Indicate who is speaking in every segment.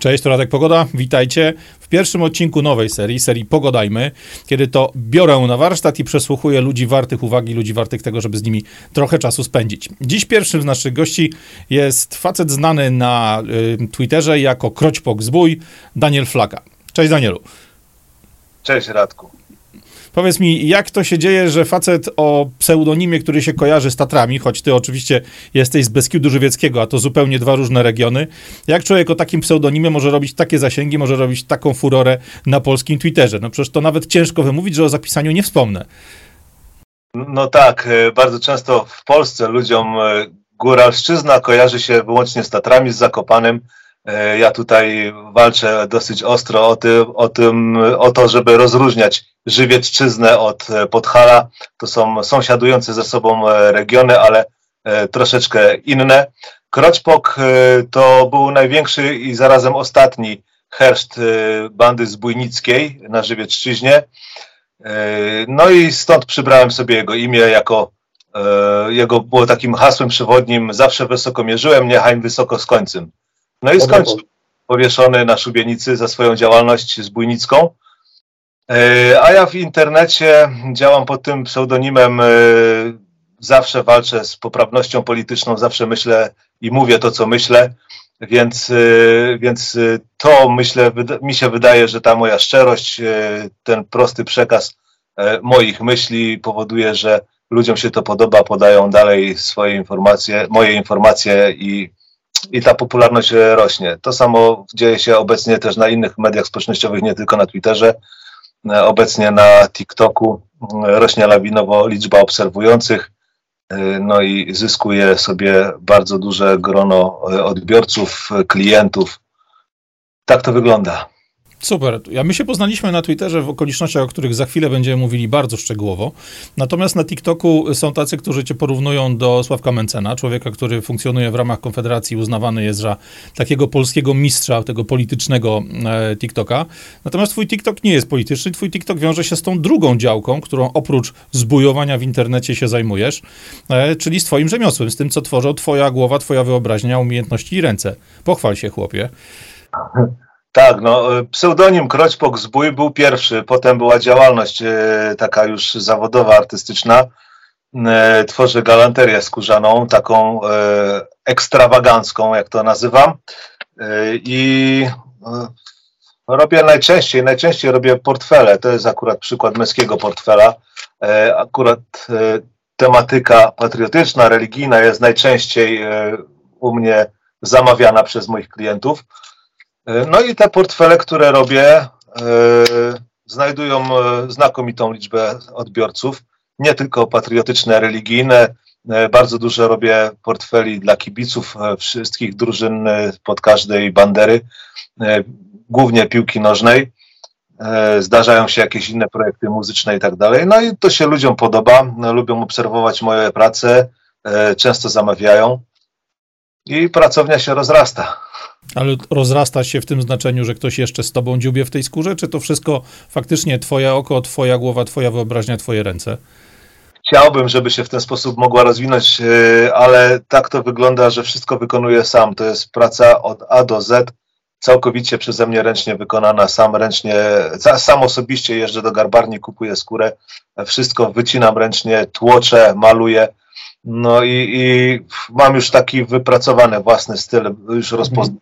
Speaker 1: Cześć, to Radek Pogoda, witajcie w pierwszym odcinku nowej serii, serii Pogodajmy, kiedy to biorę na warsztat i przesłuchuję ludzi wartych uwagi, ludzi wartych tego, żeby z nimi trochę czasu spędzić. Dziś pierwszym z naszych gości jest facet znany na y, Twitterze jako Kroćpok Zbój, Daniel Flaka. Cześć Danielu.
Speaker 2: Cześć Radku.
Speaker 1: Powiedz mi, jak to się dzieje, że facet o pseudonimie, który się kojarzy z Tatrami, choć ty oczywiście jesteś z Beskidu Żywieckiego, a to zupełnie dwa różne regiony, jak człowiek o takim pseudonimie może robić takie zasięgi, może robić taką furorę na polskim Twitterze? No przecież to nawet ciężko wymówić, że o zapisaniu nie wspomnę.
Speaker 2: No tak, e, bardzo często w Polsce ludziom e, góralszczyzna kojarzy się wyłącznie z Tatrami, z Zakopanem, ja tutaj walczę dosyć ostro o, tym, o, tym, o to, żeby rozróżniać Żywiecczyznę od e, Podhala. To są sąsiadujące ze sobą e, regiony, ale troszeczkę inne. Kroćpok to był największy i zarazem ostatni herszt bandy zbójnickiej na Żywiecczyźnie. No i stąd przybrałem sobie jego imię jako jego było takim hasłem przewodnim zawsze wysoko mierzyłem, niechaj wysoko z końcem. No i skończył powieszony na szubienicy za swoją działalność zbójnicką. E, a ja w internecie działam pod tym pseudonimem. E, zawsze walczę z poprawnością polityczną, zawsze myślę i mówię to, co myślę, więc, e, więc to myślę, mi się wydaje, że ta moja szczerość, ten prosty przekaz moich myśli powoduje, że ludziom się to podoba, podają dalej swoje informacje, moje informacje i i ta popularność rośnie. To samo dzieje się obecnie też na innych mediach społecznościowych, nie tylko na Twitterze. Obecnie na TikToku rośnie lawinowo liczba obserwujących, no i zyskuje sobie bardzo duże grono odbiorców, klientów. Tak to wygląda.
Speaker 1: Super. Ja my się poznaliśmy na Twitterze w okolicznościach, o których za chwilę będziemy mówili bardzo szczegółowo. Natomiast na TikToku są tacy, którzy cię porównują do Sławka Mencena, człowieka, który funkcjonuje w ramach Konfederacji, uznawany jest za takiego polskiego mistrza, tego politycznego e, TikToka. Natomiast twój TikTok nie jest polityczny, twój TikTok wiąże się z tą drugą działką, którą oprócz zbujowania w internecie się zajmujesz, e, czyli z twoim rzemiosłem, z tym, co tworzą twoja głowa, twoja wyobraźnia, umiejętności i ręce. Pochwal się, chłopie.
Speaker 2: Tak, no, e, pseudonim Kroćpok Zbój był pierwszy, potem była działalność e, taka już zawodowa, artystyczna. E, tworzę galanterię skórzaną, taką e, ekstrawagancką, jak to nazywam. E, I e, robię najczęściej, najczęściej robię portfele. To jest akurat przykład męskiego portfela. akurat tematyka patriotyczna, religijna jest najczęściej u mnie zamawiana przez moich klientów. E, no i te portfele, które robię, e, znajdują e, znakomitą liczbę odbiorców, nie tylko patriotyczne, religijne. Bardzo dużo robię portfeli dla kibiców wszystkich drużyn pod każdej bandery, głównie piłki nożnej. Zdarzają się jakieś inne projekty muzyczne i tak dalej. No i to się ludziom podoba, lubią obserwować moje prace, często zamawiają i pracownia się rozrasta.
Speaker 1: Ale rozrasta się w tym znaczeniu, że ktoś jeszcze z tobą dziubie w tej skórze, czy to wszystko faktycznie twoje oko, twoja głowa, twoja wyobraźnia, twoje ręce?
Speaker 2: Chciałbym, żeby się w ten sposób mogła rozwinąć, e, ale tak to wygląda, że wszystko wykonuję sam. To jest praca od A do Z, całkowicie przeze mnie ręcznie wykonana, sam ręcznie, sam osobiście jeżdżę do garbarni, kupuję skórę, wszystko wycinam ręcznie, tłoczę, maluję. No i, i mam już taki wypracowany własny styl, już rozpoznany.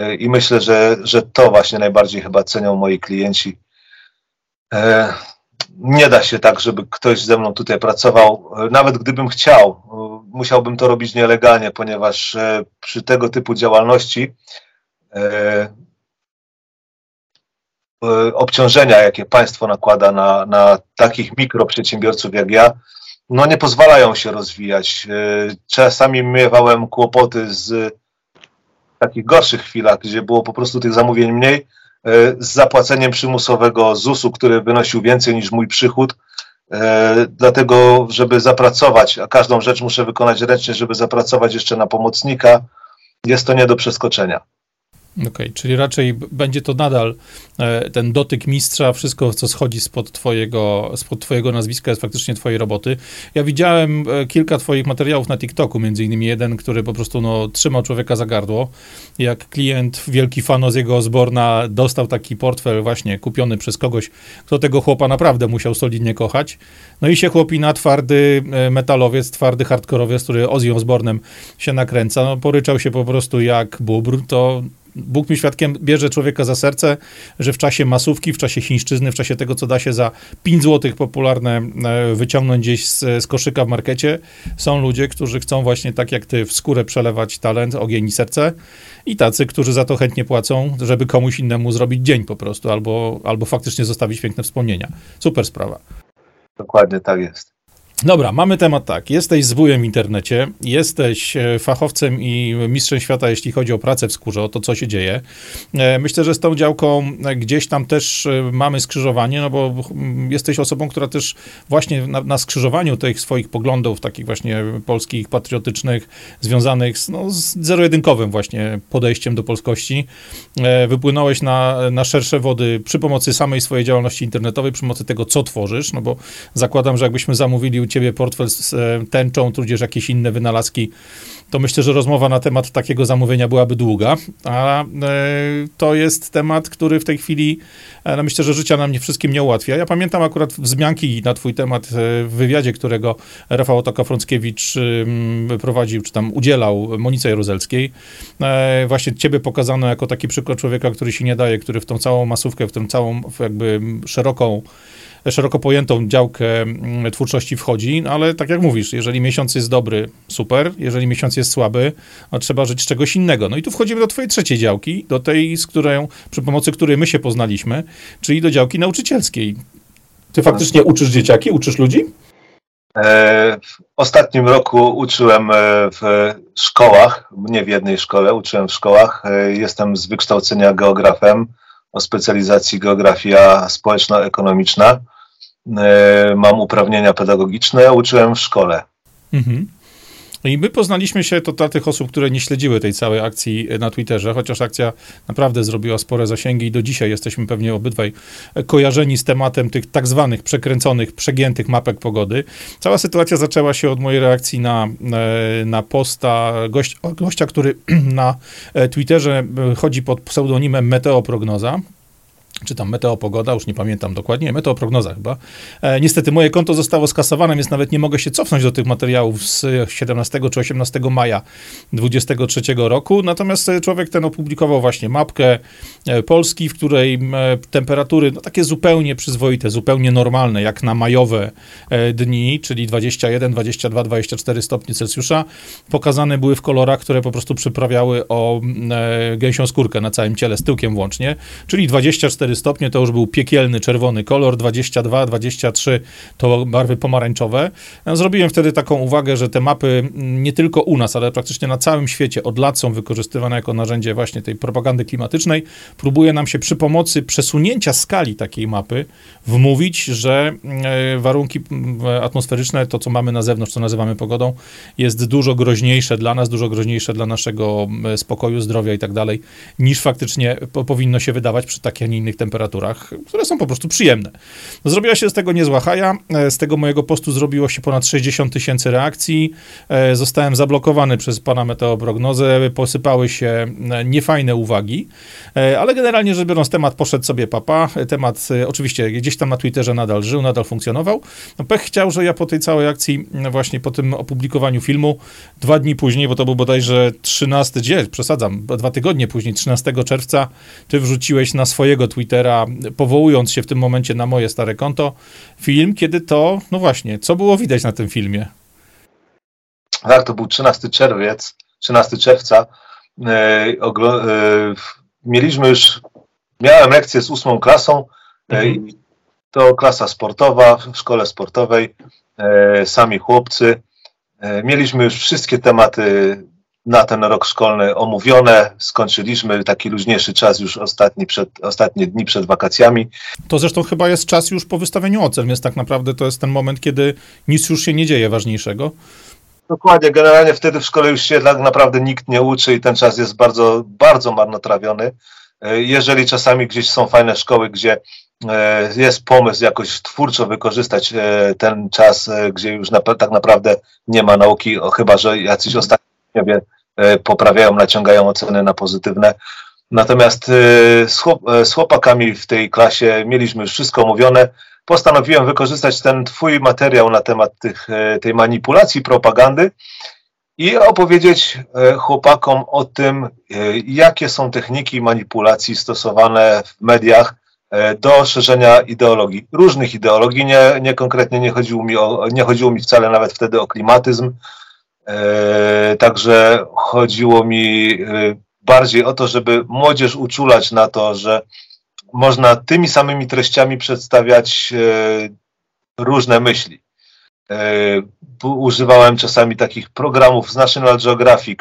Speaker 2: E, I myślę, że, że to właśnie najbardziej chyba cenią moi klienci. E, nie da się tak, żeby ktoś ze mną tutaj pracował. E, nawet gdybym chciał, musiałbym to robić nielegalnie, ponieważ przy tego typu działalności obciążenia, jakie państwo nakłada na, na takich mikroprzedsiębiorców jak ja, no nie pozwalają się rozwijać. Czasami miewałem kłopoty z takich gorszych chwilach, gdzie było po prostu tych zamówień mniej, e, z zapłaceniem przymusowego ZUS-u, który wynosił więcej niż mój przychód. E, dlatego, żeby zapracować, a każdą rzecz muszę wykonać ręcznie, żeby zapracować jeszcze na pomocnika, jest to nie do przeskoczenia.
Speaker 1: Okej, okay, czyli raczej będzie to nadal e, ten dotyk mistrza, wszystko, co schodzi spod twojego, spod twojego nazwiska, jest faktycznie twojej roboty. Ja widziałem e, kilka twoich materiałów na TikToku, między innymi jeden, który po prostu no, trzymał człowieka za gardło. Jak klient, wielki fan z jego Osborna, dostał taki portfel właśnie kupiony przez kogoś, kto tego chłopa naprawdę musiał solidnie kochać. No i się chłopi na twardy e, metalowiec, twardy hardkorowiec, który Ozzy Osbornem się nakręca. No, poryczał się po prostu jak bubr, to Bóg mi świadkiem bierze człowieka za serce, że w czasie masówki, w czasie chińszczyzny, w czasie tego, co da się za 5 zł popularne e, wyciągnąć gdzieś z, z, koszyka w markecie, są ludzie, którzy chcą właśnie tak jak ty w skórę przelewać talent, ogień i serce i tacy, którzy za to chętnie płacą, żeby komuś innemu zrobić dzień po prostu, albo, albo faktycznie zostawić piękne wspomnienia. Super sprawa.
Speaker 2: Dokładnie tak jest.
Speaker 1: Dobra, mamy temat tak. Jesteś zbójem w internecie, jesteś e, fachowcem i mistrzem świata, jeśli chodzi o pracę w skórze, o to, co się dzieje. E, myślę, że z tą działką e, gdzieś tam też mamy skrzyżowanie, no bo jesteś osobą, która też właśnie na, na skrzyżowaniu tych swoich poglądów, takich właśnie polskich, patriotycznych, związanych z, no, z zero-jedynkowym właśnie podejściem do polskości, wypłynąłeś na, na szersze wody przy pomocy samej swojej działalności internetowej, przy pomocy tego, co tworzysz, no bo zakładam, że jakbyśmy zamówili ciebie portfel z e, tęczą, tudzież jakieś inne wynalazki, to myślę, że rozmowa na temat takiego zamówienia byłaby długa, a e, to jest temat, który w tej chwili, e, no myślę, że życia nam nie wszystkim nie ułatwia. Ja pamiętam akurat wzmianki na twój temat w wywiadzie, którego Rafał Otoka-Frąckiewicz prowadził, czy tam udzielał Monice Jaruzelskiej. Właśnie ciebie pokazano jako taki przykład człowieka, który się nie daje, który w tą całą masówkę, w tą całą jakby szeroką szeroko pojętą działkę mm, twórczości wchodzi, no ale tak jak mówisz, jeżeli miesiąc jest dobry, super, jeżeli miesiąc jest słaby, no trzeba żyć z czegoś innego. No i tu wchodzimy do twojej trzeciej działki, do tej, z którą, przy pomocy której my się poznaliśmy, czyli do działki nauczycielskiej. Ty faktycznie uczysz dzieciaki, uczysz ludzi?
Speaker 2: E, w ostatnim roku uczyłem e, w szkołach, nie w jednej szkole, uczyłem w szkołach. E, jestem z wykształcenia geografem, o specjalizacji geografia społeczno-ekonomiczna. E, mam uprawnienia pedagogiczne, uczyłem w szkole. Mhm.
Speaker 1: I my poznaliśmy się, to dla tych osób, które nie śledziły tej całej akcji na Twitterze, chociaż akcja naprawdę zrobiła spore zasięgi i do dzisiaj jesteśmy pewnie obydwaj kojarzeni z tematem tych tak zwanych przekręconych, przegiętych mapek pogody. Cała sytuacja zaczęła się od mojej reakcji na, e, na posta gość, gościa, który na e, Twitterze chodzi pod pseudonimem Meteoprognoza czy tam meteopogoda, już nie pamiętam dokładnie, meteoprognoza chyba. E, niestety moje konto zostało skasowane, więc nawet nie mogę się cofnąć do tych materiałów z 17 czy 18 maja 23 roku. Natomiast e, człowiek ten opublikował właśnie mapkę e, Polski, w której e, temperatury no, takie zupełnie przyzwoite, zupełnie normalne, jak na majowe dni, czyli 21, 22, 24 stopni Celsjusza, pokazane były w kolorach, które po prostu przyprawiały o gęsią skórkę na całym ciele, z tyłkiem włącznie, czyli 24 24 stopnie to już był piekielny czerwony kolor, 22, 23 to barwy pomarańczowe. Zrobiłem wtedy taką uwagę, że te mapy nie tylko u nas, ale praktycznie na całym świecie od lat są wykorzystywane jako narzędzie właśnie tej propagandy klimatycznej. Próbuje nam się przy pomocy przesunięcia skali takiej mapy wmówić, że e, warunki atmosferyczne, to co mamy na zewnątrz, co nazywamy pogodą, jest dużo groźniejsze dla nas, dużo groźniejsze dla naszego spokoju, zdrowia i tak dalej, niż faktycznie powinno się wydawać przy takich, a nie innych temperaturach, które są po prostu przyjemne. Zrobiła się z tego niezła haja. E, z tego mojego postu zrobiło się ponad 60 tysięcy reakcji. E, zostałem zablokowany przez pana meteoprognozę. Posypały się e, niefajne uwagi, ale generalnie rzecz biorąc, temat poszedł sobie papa. Temat oczywiście gdzieś tam na Twitterze nadal żył, nadal funkcjonował. No, pech chciał, że ja po tej całej akcji, właśnie po tym opublikowaniu filmu, dwa dni później, bo to był bodajże 13 dzień, przesadzam, dwa tygodnie później, 13 czerwca, ty wrzuciłeś na swojego Twittera Twittera, powołując się w tym momencie na moje stare konto, film, kiedy to, no właśnie, co było widać na tym filmie?
Speaker 2: Tak, to był 13 czerwiec, 13 czerwca. E, e, mieliśmy już, miałem lekcję z ósmą klasą, e, mhm. to klasa sportowa w szkole sportowej, sami chłopcy. Mieliśmy już wszystkie tematy na ten rok szkolny omówione. Skończyliśmy taki luźniejszy czas już ostatni przed, ostatnie dni przed wakacjami.
Speaker 1: To zresztą chyba jest czas już po wystawieniu ocen, więc tak naprawdę to jest ten moment, kiedy nic już się nie dzieje ważniejszego.
Speaker 2: Dokładnie, generalnie wtedy w szkole już się tak naprawdę nikt nie uczy i ten czas jest bardzo, bardzo marnotrawiony. E, jeżeli czasami gdzieś są fajne szkoły, gdzie e, jest pomysł jakoś twórczo wykorzystać e, ten czas, gdzie już tak naprawdę nie ma nauki, chyba że jacyś ostatnio poprawiają, naciągają oceny na pozytywne. Natomiast z, chłop, z chłopakami w tej klasie mieliśmy już wszystko mówione. Postanowiłem wykorzystać ten twój materiał na temat tych, tej manipulacji, propagandy i opowiedzieć chłopakom o tym, jakie są techniki manipulacji stosowane w mediach do szerzenia ideologii, różnych ideologii. Nie, nie konkretnie nie chodziło, mi o, nie chodziło mi wcale nawet wtedy o klimatyzm, także chodziło mi bardziej o to, żeby młodzież uczulać na to, że można tymi samymi treściami przedstawiać różne myśli. E, używałem czasami takich programów z National Geographic,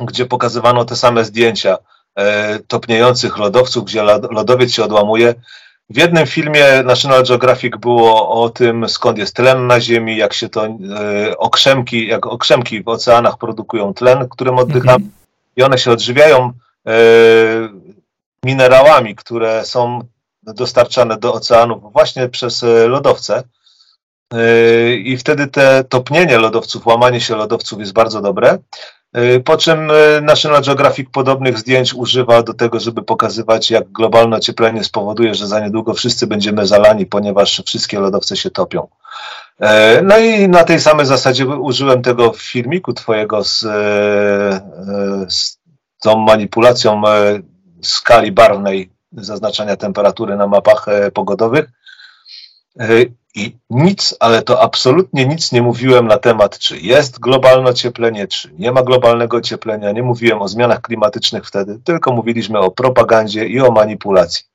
Speaker 2: gdzie pokazywano te same zdjęcia e, topniejących lodowców, gdzie lodowiec się odłamuje. W jednym filmie National Geographic było o tym, skąd jest tlen na Ziemi, jak się to e, okrzemki, jak okrzemki w oceanach produkują tlen, którym oddychamy mm -hmm. i one się odżywiają minerałami, które są dostarczane do oceanów właśnie przez lodowce. Yy, i wtedy te topnienie lodowców, łamanie się lodowców jest bardzo dobre. Yy, po czym yy, National Geographic podobnych zdjęć używa do tego, żeby pokazywać, jak globalne ocieplenie spowoduje, że za niedługo wszyscy będziemy zalani, ponieważ wszystkie lodowce się topią. No i na tej samej zasadzie użyłem tego w filmiku Twojego z, z tą manipulacją skali barwnej zaznaczania temperatury na mapach pogodowych. I nic, ale to absolutnie nic nie mówiłem na temat, czy jest globalne ocieplenie, czy nie ma globalnego ocieplenia. Nie mówiłem o zmianach klimatycznych wtedy, tylko mówiliśmy o propagandzie i o manipulacji.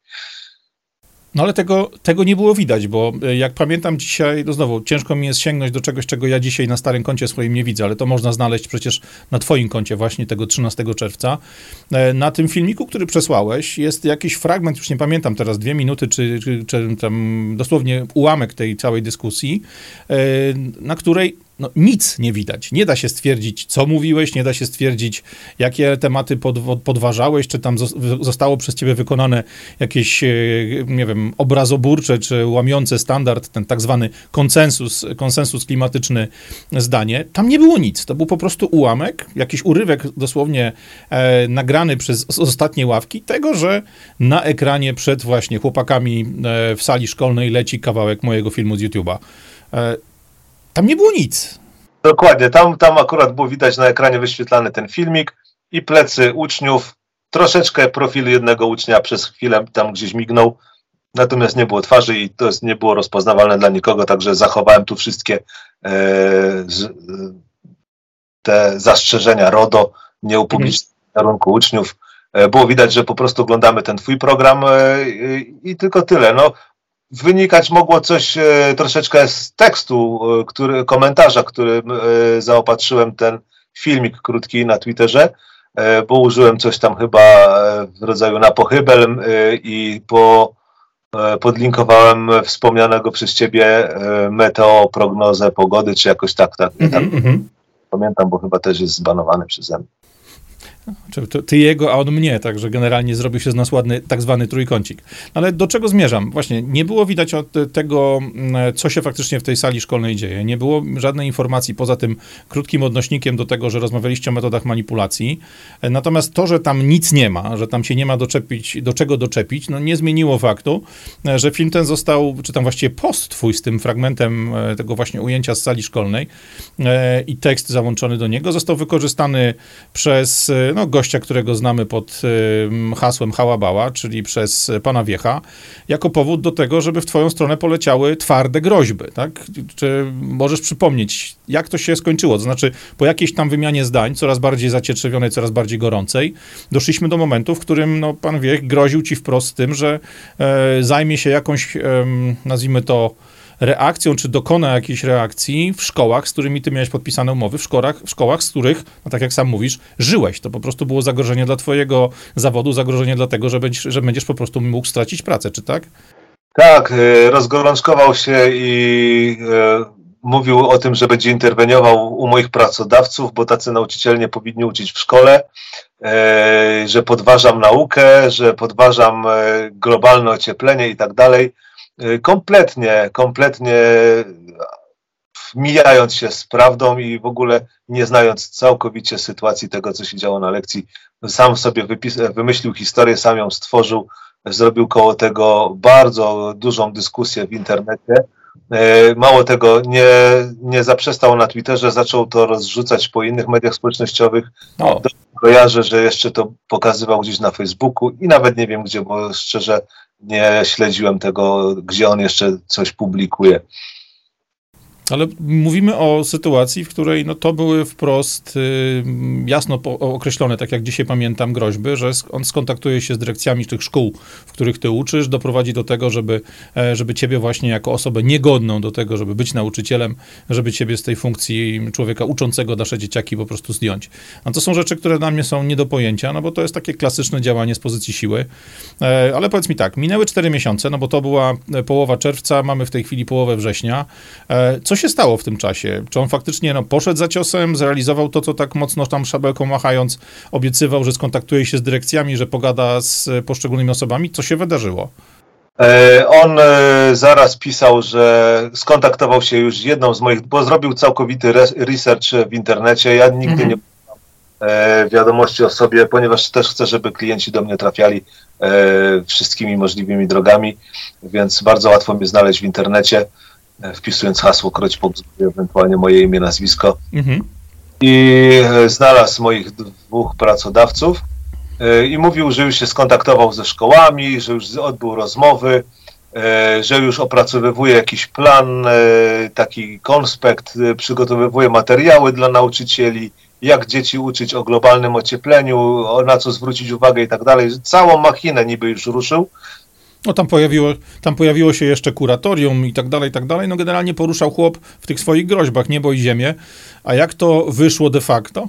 Speaker 1: No ale tego, tego nie było widać, bo e, jak pamiętam dzisiaj, no znowu, ciężko mi jest sięgnąć do czegoś, czego ja dzisiaj na starym koncie swoim nie widzę, ale to można znaleźć przecież na twoim koncie właśnie tego 13 czerwca. E, na tym filmiku, który przesłałeś, jest jakiś fragment, już nie pamiętam teraz, dwie minuty, czy, czy, czy tam dosłownie ułamek tej całej dyskusji, e, na której no, nic nie widać. Nie da się stwierdzić, co mówiłeś, nie da się stwierdzić, jakie tematy pod, podważałeś, czy tam zostało przez ciebie wykonane jakieś, e, nie wiem, obrazoburcze, czy łamiące standard, ten tak zwany konsensus, konsensus klimatyczny zdanie. Tam nie było nic. To był po prostu ułamek, jakiś urywek dosłownie e, nagrany przez ostatnie ławki tego, że na ekranie przed właśnie chłopakami e, w sali szkolnej leci kawałek mojego filmu z YouTube'a. E, tam nie było nic.
Speaker 2: Dokładnie, tam, tam akurat było widać na ekranie wyświetlany ten filmik i plecy uczniów, troszeczkę profil jednego ucznia przez chwilę tam gdzieś mignął, natomiast nie było twarzy i to jest, nie było rozpoznawalne dla nikogo, także zachowałem tu wszystkie e, z, te zastrzeżenia RODO, nie upublicznienia mhm. rynku uczniów. E, było widać, że po prostu oglądamy ten twój program e, i tylko tyle. No, wynikać mogło coś e, troszeczkę z tekstu, e, który, komentarza, którym e, zaopatrzyłem ten filmik krótki na Twitterze, bo użyłem coś tam chyba w rodzaju na pochybel i po, podlinkowałem wspomnianego przez ciebie meteo, prognozę pogody, czy jakoś tak, tak, mm -hmm, tak. Mm -hmm. Pamiętam, bo chyba też jest zbanowany przeze mnie.
Speaker 1: Ty jego, a on mnie, także generalnie zrobił się z nas ładny tak zwany trójkącik. Ale do czego zmierzam? Właśnie nie było widać od tego, mm, co się faktycznie w tej sali szkolnej dzieje. Nie było żadnej informacji poza tym krótkim odnośnikiem do tego, że rozmawialiście o metodach manipulacji. Natomiast to, że tam nic nie ma, że tam się nie ma doczepić, do czego doczepić, no nie zmieniło faktu, że film ten został, czy tam właściwie post twój z tym fragmentem e, tego właśnie ujęcia z sali szkolnej e, i tekst załączony do niego został wykorzystany przez e, no, gościa, którego znamy pod hasłem Hałabała, czyli przez pana Wiecha, jako powód do tego, żeby w twoją stronę poleciały twarde groźby, tak? Czy możesz przypomnieć, jak to się skończyło? To znaczy, po jakiejś tam wymianie zdań, coraz bardziej zacietrzewionej, coraz bardziej gorącej, doszliśmy do momentu, w którym no, pan Wiech groził ci wprost tym, że e, zajmie się jakąś, e, nazwijmy to, reakcją, czy dokona jakiejś reakcji w szkołach, z którymi ty miałeś podpisane umowy, w szkołach, w szkołach z których, no tak jak sam mówisz, żyłeś. To po prostu było zagrożenie dla twojego zawodu, zagrożenie dlatego, że będziesz, że będziesz po prostu mógł stracić pracę, czy tak?
Speaker 2: Tak, e, rozgorączkował się i e, mówił o tym, że będzie interweniował u moich pracodawców, bo tacy nauczyciele nie powinni uczyć w szkole, e, że podważam naukę, że podważam globalne ocieplenie i tak dalej. E, kompletnie, kompletnie mijając się z prawdą i w ogóle nie znając całkowicie sytuacji tego, co się działo na lekcji, sam sobie wymyślił historię, sam ją stworzył, zrobił koło tego bardzo dużą dyskusję w internecie. E, mało tego, nie, nie zaprzestał na Twitterze, zaczął to rozrzucać po innych mediach społecznościowych.
Speaker 1: No.
Speaker 2: Kojarzę, że jeszcze to pokazywał gdzieś na Facebooku i nawet nie wiem gdzie, bo szczerze nie śledziłem tego, gdzie on jeszcze coś publikuje.
Speaker 1: Ale mówimy o sytuacji, w której no, to były wprost y, jasno po, określone, tak jak dzisiaj pamiętam, groźby, że on skontaktuje się z dyrekcjami tych szkół, w których ty uczysz, doprowadzi do tego, żeby, e, żeby ciebie właśnie jako osobę niegodną do tego, żeby być nauczycielem, żeby ciebie z tej funkcji człowieka uczącego nasze dzieciaki po prostu zdjąć. A to są rzeczy, które dla mnie są nie do pojęcia, no bo to jest takie klasyczne działanie z pozycji siły. E, ale powiedz mi tak, minęły cztery miesiące, no bo to była e, połowa czerwca, mamy w tej chwili połowę września. Co co się stało w tym czasie? Czy on faktycznie no, poszedł za ciosem, zrealizował to, co tak mocno tam szabelką machając obiecywał, że skontaktuje się z dyrekcjami, że pogada z poszczególnymi osobami? Co się wydarzyło?
Speaker 2: E, on e, zaraz pisał, że skontaktował się już jedną z moich, bo zrobił całkowity research w internecie. Ja nigdy mhm. nie e, wiadomości o sobie, ponieważ też chcę, żeby klienci do mnie trafiali wszystkimi możliwymi drogami, więc bardzo łatwo mnie znaleźć w internecie. E, wpisując hasło Kroć po ewentualnie moje imię, nazwisko. Mhm. I e, znalazł moich dwóch pracodawców e, i mówił, że już się skontaktował ze szkołami, że już odbył rozmowy, że już opracowywuje jakiś plan, taki konspekt, przygotowywuje materiały dla nauczycieli, jak dzieci uczyć o globalnym ociepleniu, na co zwrócić uwagę i tak dalej. Całą machinę niby już ruszył.
Speaker 1: No tam pojawiło, tam pojawiło się jeszcze kuratorium i tak dalej, i tak dalej. No generalnie poruszał chłop w tych swoich groźbach niebo i ziemię. A jak to wyszło de facto?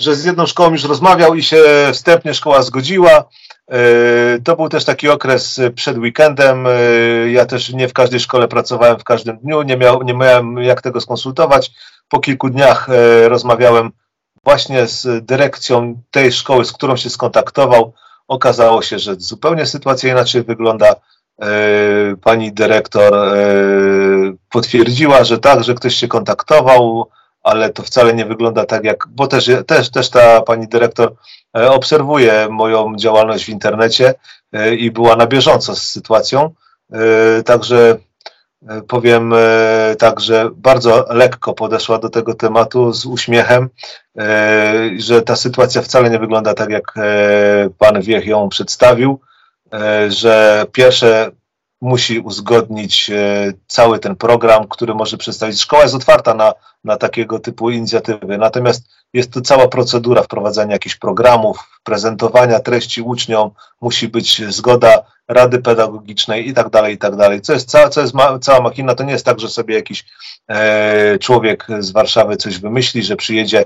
Speaker 2: Że z jedną szkołą już rozmawiał i się wstępnie szkoła zgodziła. E, to był też taki okres przed weekendem. E, ja też nie w każdej szkole pracowałem w każdym dniu, nie, miał, nie miałem jak tego skonsultować. Po kilku dniach e, rozmawiałem właśnie z dyrekcją tej szkoły, z którą się skontaktował Okazało się, że zupełnie sytuacja inaczej wygląda. E, pani dyrektor e, potwierdziła, że tak, że ktoś się kontaktował, ale to wcale nie wygląda tak jak, bo też, też, też ta pani dyrektor e, obserwuje moją działalność w internecie i była na bieżąco z sytuacją. Także powiem e, tak, że bardzo lekko podeszła do tego tematu z uśmiechem, e, że ta sytuacja wcale nie wygląda tak, jak pan Wiech ją przedstawił, że pierwsze musi uzgodnić cały ten program, który może przedstawić. Szkoła jest otwarta na, na takiego typu inicjatywy, natomiast jest to cała procedura wprowadzania jakichś programów, prezentowania treści uczniom, musi być zgoda Rady Pedagogicznej i tak dalej, i tak dalej. Co jest, cała, co jest ma, cała machina, to nie jest tak, że sobie jakiś e, człowiek z Warszawy coś wymyśli, że przyjedzie e,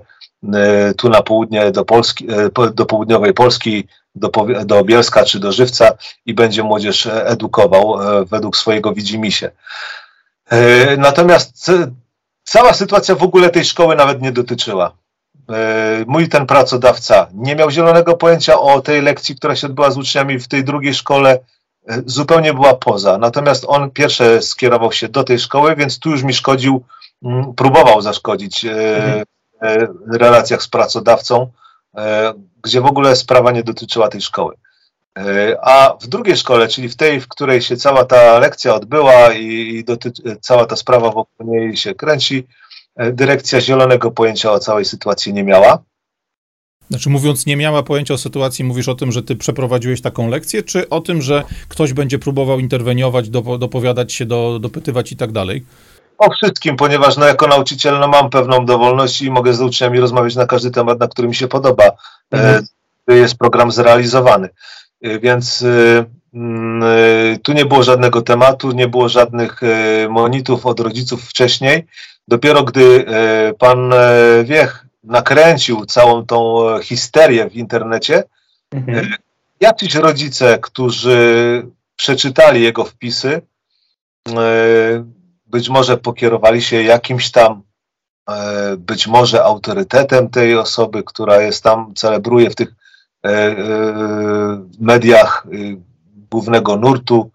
Speaker 2: tu na południe do Polski, e, do południowej Polski, do, do Bielska czy do Żywca i będzie młodzież edukował e, według swojego widzimisię. Natomiast cała sytuacja w ogóle tej szkoły nawet nie dotyczyła. Mój ten pracodawca nie miał zielonego pojęcia o tej lekcji, która się odbyła z uczniami w tej drugiej szkole, zupełnie była poza. Natomiast on pierwsze skierował się do tej szkoły, więc tu już mi szkodził, mm, próbował zaszkodzić mhm. W relacjach z pracodawcą, gdzie w ogóle sprawa nie dotyczyła tej szkoły. A w drugiej szkole, czyli w tej, w której się cała ta lekcja odbyła i, i doty- cała ta sprawa wokół niej się kręci, E, dyrekcja zielonego pojęcia o całej sytuacji nie miała.
Speaker 1: Znaczy, mówiąc, nie miała pojęcia o sytuacji, mówisz o tym, że ty przeprowadziłeś taką lekcję, czy o tym, że ktoś będzie próbował interweniować, dopowiadać się, do, dopytywać i tak dalej?
Speaker 2: O wszystkim, ponieważ no, jako nauczyciel no, mam pewną dowolność i mogę z uczniami rozmawiać na każdy temat, na który mi się podoba. E, mhm. Jest program zrealizowany. E, więc e, mm, tu nie było żadnego tematu, nie było żadnych monitów od rodziców wcześniej. Dopiero gdy pan Wiech nakręcił całą tą histerię w internecie, mhm. jacyś rodzice, którzy przeczytali jego wpisy, być może pokierowali się jakimś tam, e, być może autorytetem tej osoby, która jest tam, celebruje w tych e, mediach głównego nurtu.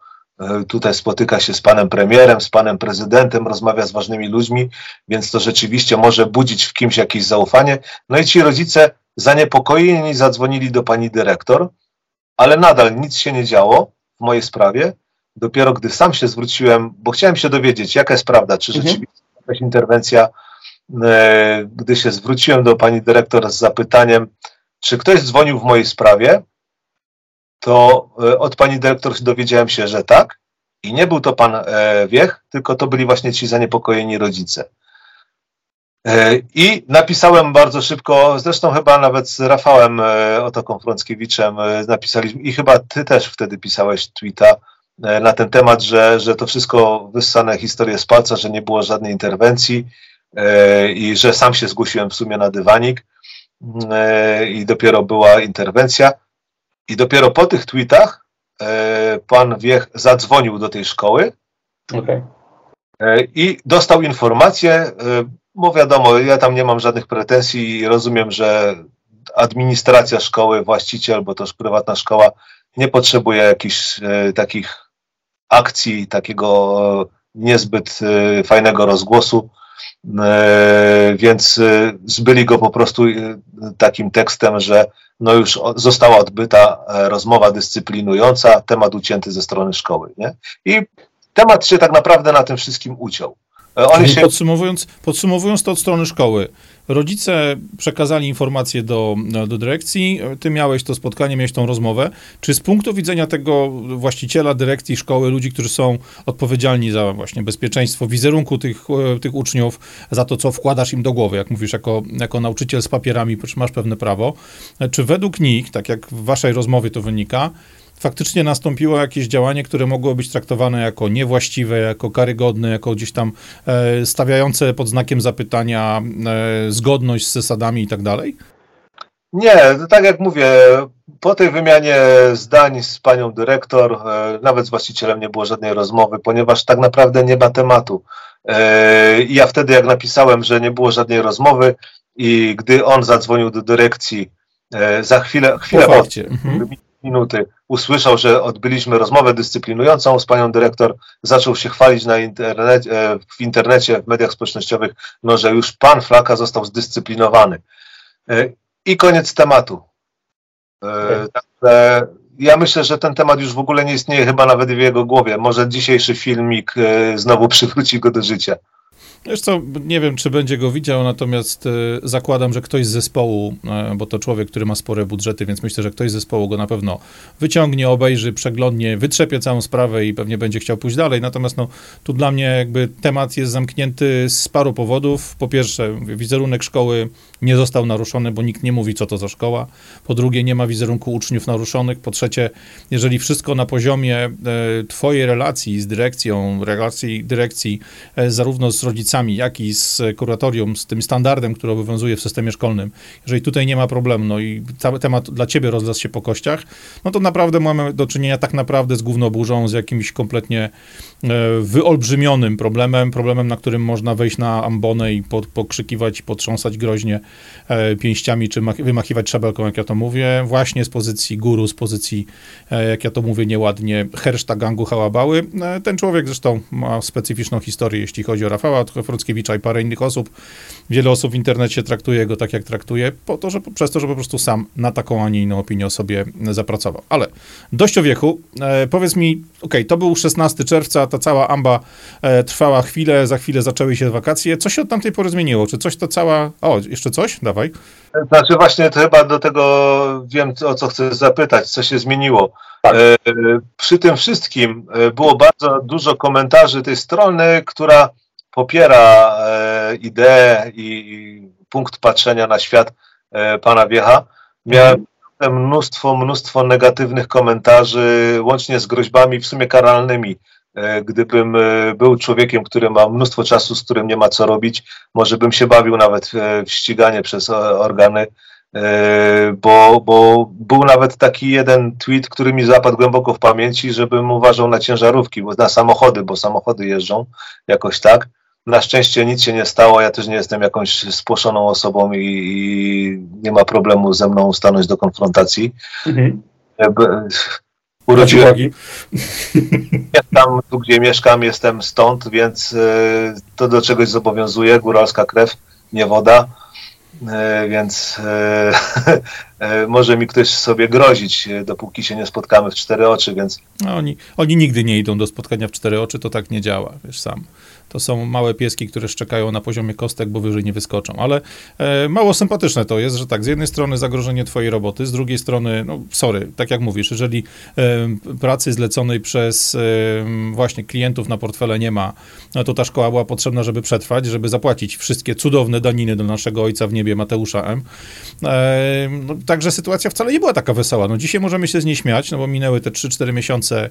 Speaker 2: Tutaj spotyka się z panem premierem, z panem prezydentem, rozmawia z ważnymi ludźmi, więc to rzeczywiście może budzić w kimś jakieś zaufanie. No i ci rodzice zaniepokojeni zadzwonili do pani dyrektor, ale nadal nic się nie działo w mojej sprawie. Dopiero gdy sam się zwróciłem, bo chciałem się dowiedzieć, jaka jest prawda, czy mhm. rzeczywiście mhm. jakaś interwencja, e, gdy się zwróciłem do pani dyrektor z zapytaniem, czy ktoś dzwonił w mojej sprawie, to e, od pani dyrektor dowiedziałem się, że tak. I nie był to pan e, Wiech, tylko to byli właśnie ci zaniepokojeni rodzice. I napisałem bardzo szybko, zresztą chyba nawet z Rafałem Otoką Frąckiewiczem napisaliśmy, i chyba ty też wtedy pisałeś tweeta, na ten temat, że, że to wszystko wyssane historie z palca, że nie było żadnej interwencji e, i że sam się zgłosiłem w sumie na dywanik e, i dopiero była interwencja. I dopiero po tych tweetach pan Wiech zadzwonił do tej szkoły okay. i dostał informację, bo wiadomo, ja tam nie mam żadnych pretensji i rozumiem, że administracja szkoły, właściciel, bo to już prywatna szkoła, nie potrzebuje jakichś takich akcji, takiego niezbyt e, fajnego rozgłosu, e, więc e, zbyli go po prostu takim tekstem, że no już została odbyta rozmowa dyscyplinująca, temat ucięty ze strony szkoły. Nie? I temat się tak naprawdę na tym wszystkim uciął.
Speaker 1: Oni się... podsumowując, podsumowując to od strony szkoły, rodzice przekazali informacje do, do dyrekcji, ty miałeś to spotkanie, miałeś tą rozmowę. Czy z punktu widzenia tego właściciela dyrekcji szkoły, ludzi, którzy są odpowiedzialni za właśnie bezpieczeństwo wizerunku tych, tych uczniów, za to, co wkładasz im do głowy, jak mówisz, jako, jako nauczyciel z papierami, masz pewne prawo, czy według nich, tak jak w waszej rozmowie to wynika, faktycznie nastąpiło jakieś działanie, które mogło być traktowane jako niewłaściwe, jako karygodne, jako gdzieś tam e, stawiające pod znakiem zapytania e, zgodność z zasadami i tak dalej?
Speaker 2: Nie, tak jak mówię, po tej wymianie zdań z panią dyrektor, e, nawet z właścicielem nie było żadnej rozmowy, ponieważ tak naprawdę nie ma tematu. I ja wtedy, jak napisałem, że nie było żadnej rozmowy, i gdy on zadzwonił do dyrekcji, za chwilę, chwilę po, mhm minuty usłyszał, że odbyliśmy rozmowę dyscyplinującą z panią dyrektor, zaczął się chwalić na internet, e, w internecie, w mediach społecznościowych, no, że już pan Flaka został zdyscyplinowany. E, I koniec tematu. E, także ja myślę, że ten temat już w ogóle nie istnieje chyba nawet w jego głowie. Może dzisiejszy filmik znowu przywróci go do życia.
Speaker 1: Wiesz co, nie wiem, czy będzie go widział, natomiast e, zakładam, że ktoś z zespołu, e, bo to człowiek, który ma spore budżety, więc myślę, że ktoś z zespołu go na pewno wyciągnie, obejrzy, przeglądnie, wytrzepie całą sprawę i pewnie będzie chciał pójść dalej. Natomiast no, tu dla mnie jakby temat jest zamknięty z paru powodów. Po pierwsze, wizerunek szkoły nie został naruszony, bo nikt nie mówi, co to za szkoła. Po drugie, nie ma wizerunku uczniów naruszonych. Po trzecie, jeżeli wszystko na poziomie e, twojej relacji z dyrekcją, relacji dyrekcji zarówno z rodzicami, jak i z kuratorium, z tym standardem, który obowiązuje w systemie szkolnym, jeżeli tutaj nie ma problemu, no i cały temat dla ciebie rozlasł się po kościach, no to naprawdę mamy do czynienia tak naprawdę z głównoburzą, z jakimś kompletnie e, wyolbrzymionym problemem, problemem, na którym można wejść na ambonę i pokrzykiwać, potrząsać groźnie e, pięściami, czy wymachiwać szabelką, jak ja to mówię, właśnie z pozycji guru, z pozycji, e, jak ja to mówię nieładnie, herszta gangu Hałabały. Ten człowiek zresztą ma specyficzną historię, jeśli chodzi o Rafała Frockiewicza i parę innych osób. Wiele osób w internecie traktuje go tak, jak traktuje, po to, że, przez to, że po prostu sam na taką, a nie inną opinię o sobie zapracował. Ale dość o wiechu. E, powiedz mi, ok, to był 16 czerwca, ta cała amba e, trwała chwilę, za chwilę zaczęły się wakacje. Co się od tamtej pory zmieniło? Czy coś to cała... O, jeszcze coś? Dawaj.
Speaker 2: Znaczy właśnie to chyba do tego wiem, o co chcę zapytać, co się zmieniło. Tak. E, przy tym wszystkim e, było bardzo dużo komentarzy tej strony, która popiera e, ideę i punkt patrzenia na świat e, pana Wiecha. Miałem mnóstwo, mnóstwo negatywnych komentarzy, łącznie z groźbami w sumie karalnymi. E, gdybym był człowiekiem, który ma mnóstwo czasu, z którym nie ma co robić, może bym się bawił nawet w ściganie przez organy bo, bo był nawet taki jeden tweet, który mi zapadł głęboko w pamięci, żebym uważał na ciężarówki, na samochody, bo samochody jeżdżą jakoś tak. Na szczęście nic się nie stało, ja też nie jestem jakąś spłoszoną osobą i, i nie ma problemu ze mną stanąć do konfrontacji. Mhm. Urodziłem tam, tu gdzie mieszkam, jestem stąd, więc y, to do czegoś zobowiązuje. Góralska krew, nie woda. E, więc e, e, może mi ktoś sobie grozić, dopóki się nie spotkamy w cztery oczy, więc...
Speaker 1: No, oni, oni nigdy nie idą do spotkania w cztery oczy, to tak nie działa, wiesz sam to są małe pieski, które szczekają na poziomie kostek, bo wyżej nie wyskoczą. Ale e, mało sympatyczne to jest, że tak, z jednej strony zagrożenie twojej roboty, z drugiej strony, no sorry, tak jak mówisz, jeżeli e, pracy zleconej przez e, właśnie klientów na portfele nie ma, no to ta szkoła była potrzebna, żeby przetrwać, żeby zapłacić wszystkie cudowne daniny do naszego ojca w niebie, Mateusza M. E, no, także sytuacja wcale nie była taka wesoła. No dzisiaj możemy się z niej śmiać, no bo minęły te 3-4 miesiące,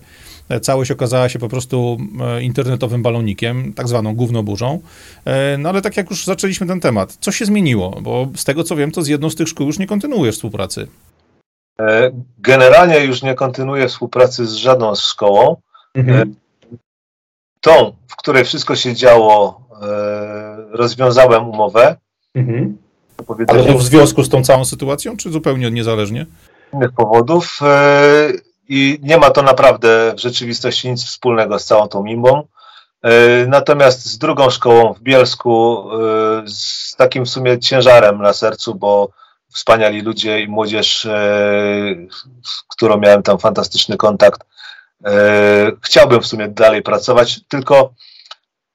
Speaker 1: e, całość okazała się po prostu e, internetowym balonikiem, tak zwaną gównoburzą. E, no ale tak jak już zaczęliśmy ten temat, co się zmieniło? Bo z tego co wiem, to z jedną z tych szkół już nie kontynuujesz współpracy.
Speaker 2: E, generalnie już nie kontynuuję współpracy z żadną szkołą. Mhm. E, tą, w której wszystko się działo, rozwiązałem umowę. Mhm.
Speaker 1: Ale to w związku z tą całą sytuacją, czy zupełnie niezależnie?
Speaker 2: Z innych powodów. I nie ma to naprawdę w rzeczywistości nic wspólnego z całą tą mimbą. E, natomiast z drugą szkołą w Bielsku, e, z takim w sumie ciężarem na sercu, bo wspaniali ludzie i młodzież, e, z którą miałem tam fantastyczny kontakt, chciałbym w sumie dalej pracować, tylko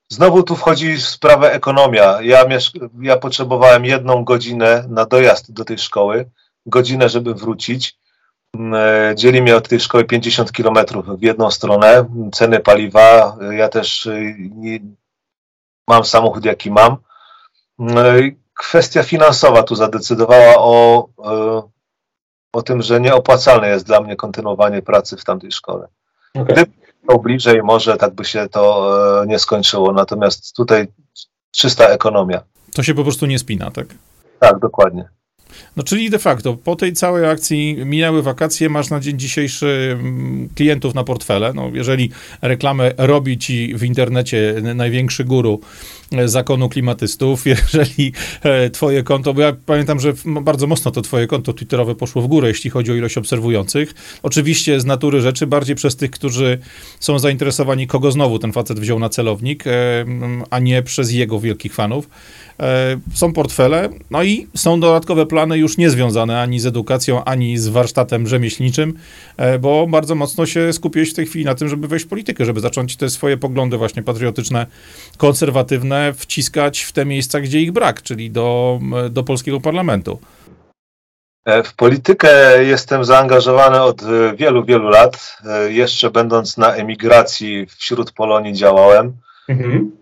Speaker 2: znowu tu wchodzi w sprawę ekonomia. Ja, ja potrzebowałem jedną godzinę na dojazd do tej szkoły, godzinę, żeby wrócić. E, dzieli mnie od tej szkoły 50 kilometrów w jedną stronę, ceny paliwa, ja też e, nie, mam samochód jaki mam. E, kwestia finansowa tu zadecydowała o, o tym, że nieopłacalne jest dla mnie kontynuowanie pracy w tamtej szkole. Okay. Gdyby to bliżej, może tak by się to nie skończyło, natomiast tutaj czysta ekonomia.
Speaker 1: To się po prostu nie spina, tak?
Speaker 2: Tak, dokładnie.
Speaker 1: No czyli de facto po tej całej akcji minęły wakacje, masz na dzień dzisiejszy mm, klientów na portfele. No, jeżeli reklamę robi ci w internecie największy guru e, zakonu klimatystów, jeżeli e, twoje konto, bo ja pamiętam, że bardzo mocno to twoje konto twitterowe poszło w górę, jeśli chodzi o ilość obserwujących. Oczywiście z natury rzeczy, bardziej przez tych, którzy są zainteresowani, kogo znowu ten facet wziął na celownik, e, a nie przez jego wielkich fanów. Są portfele, no i są dodatkowe plany już niezwiązane ani z edukacją, ani z warsztatem rzemieślniczym, e, bo bardzo mocno się skupiłeś w tej chwili na tym, żeby wejść w politykę, żeby zacząć te swoje poglądy właśnie patriotyczne, konserwatywne wciskać w te miejsca, gdzie ich brak, czyli do, do polskiego parlamentu.
Speaker 2: E, w politykę jestem zaangażowany od e, wielu, wielu lat. Jeszcze będąc na emigracji wśród Polonii działałem. Mhm.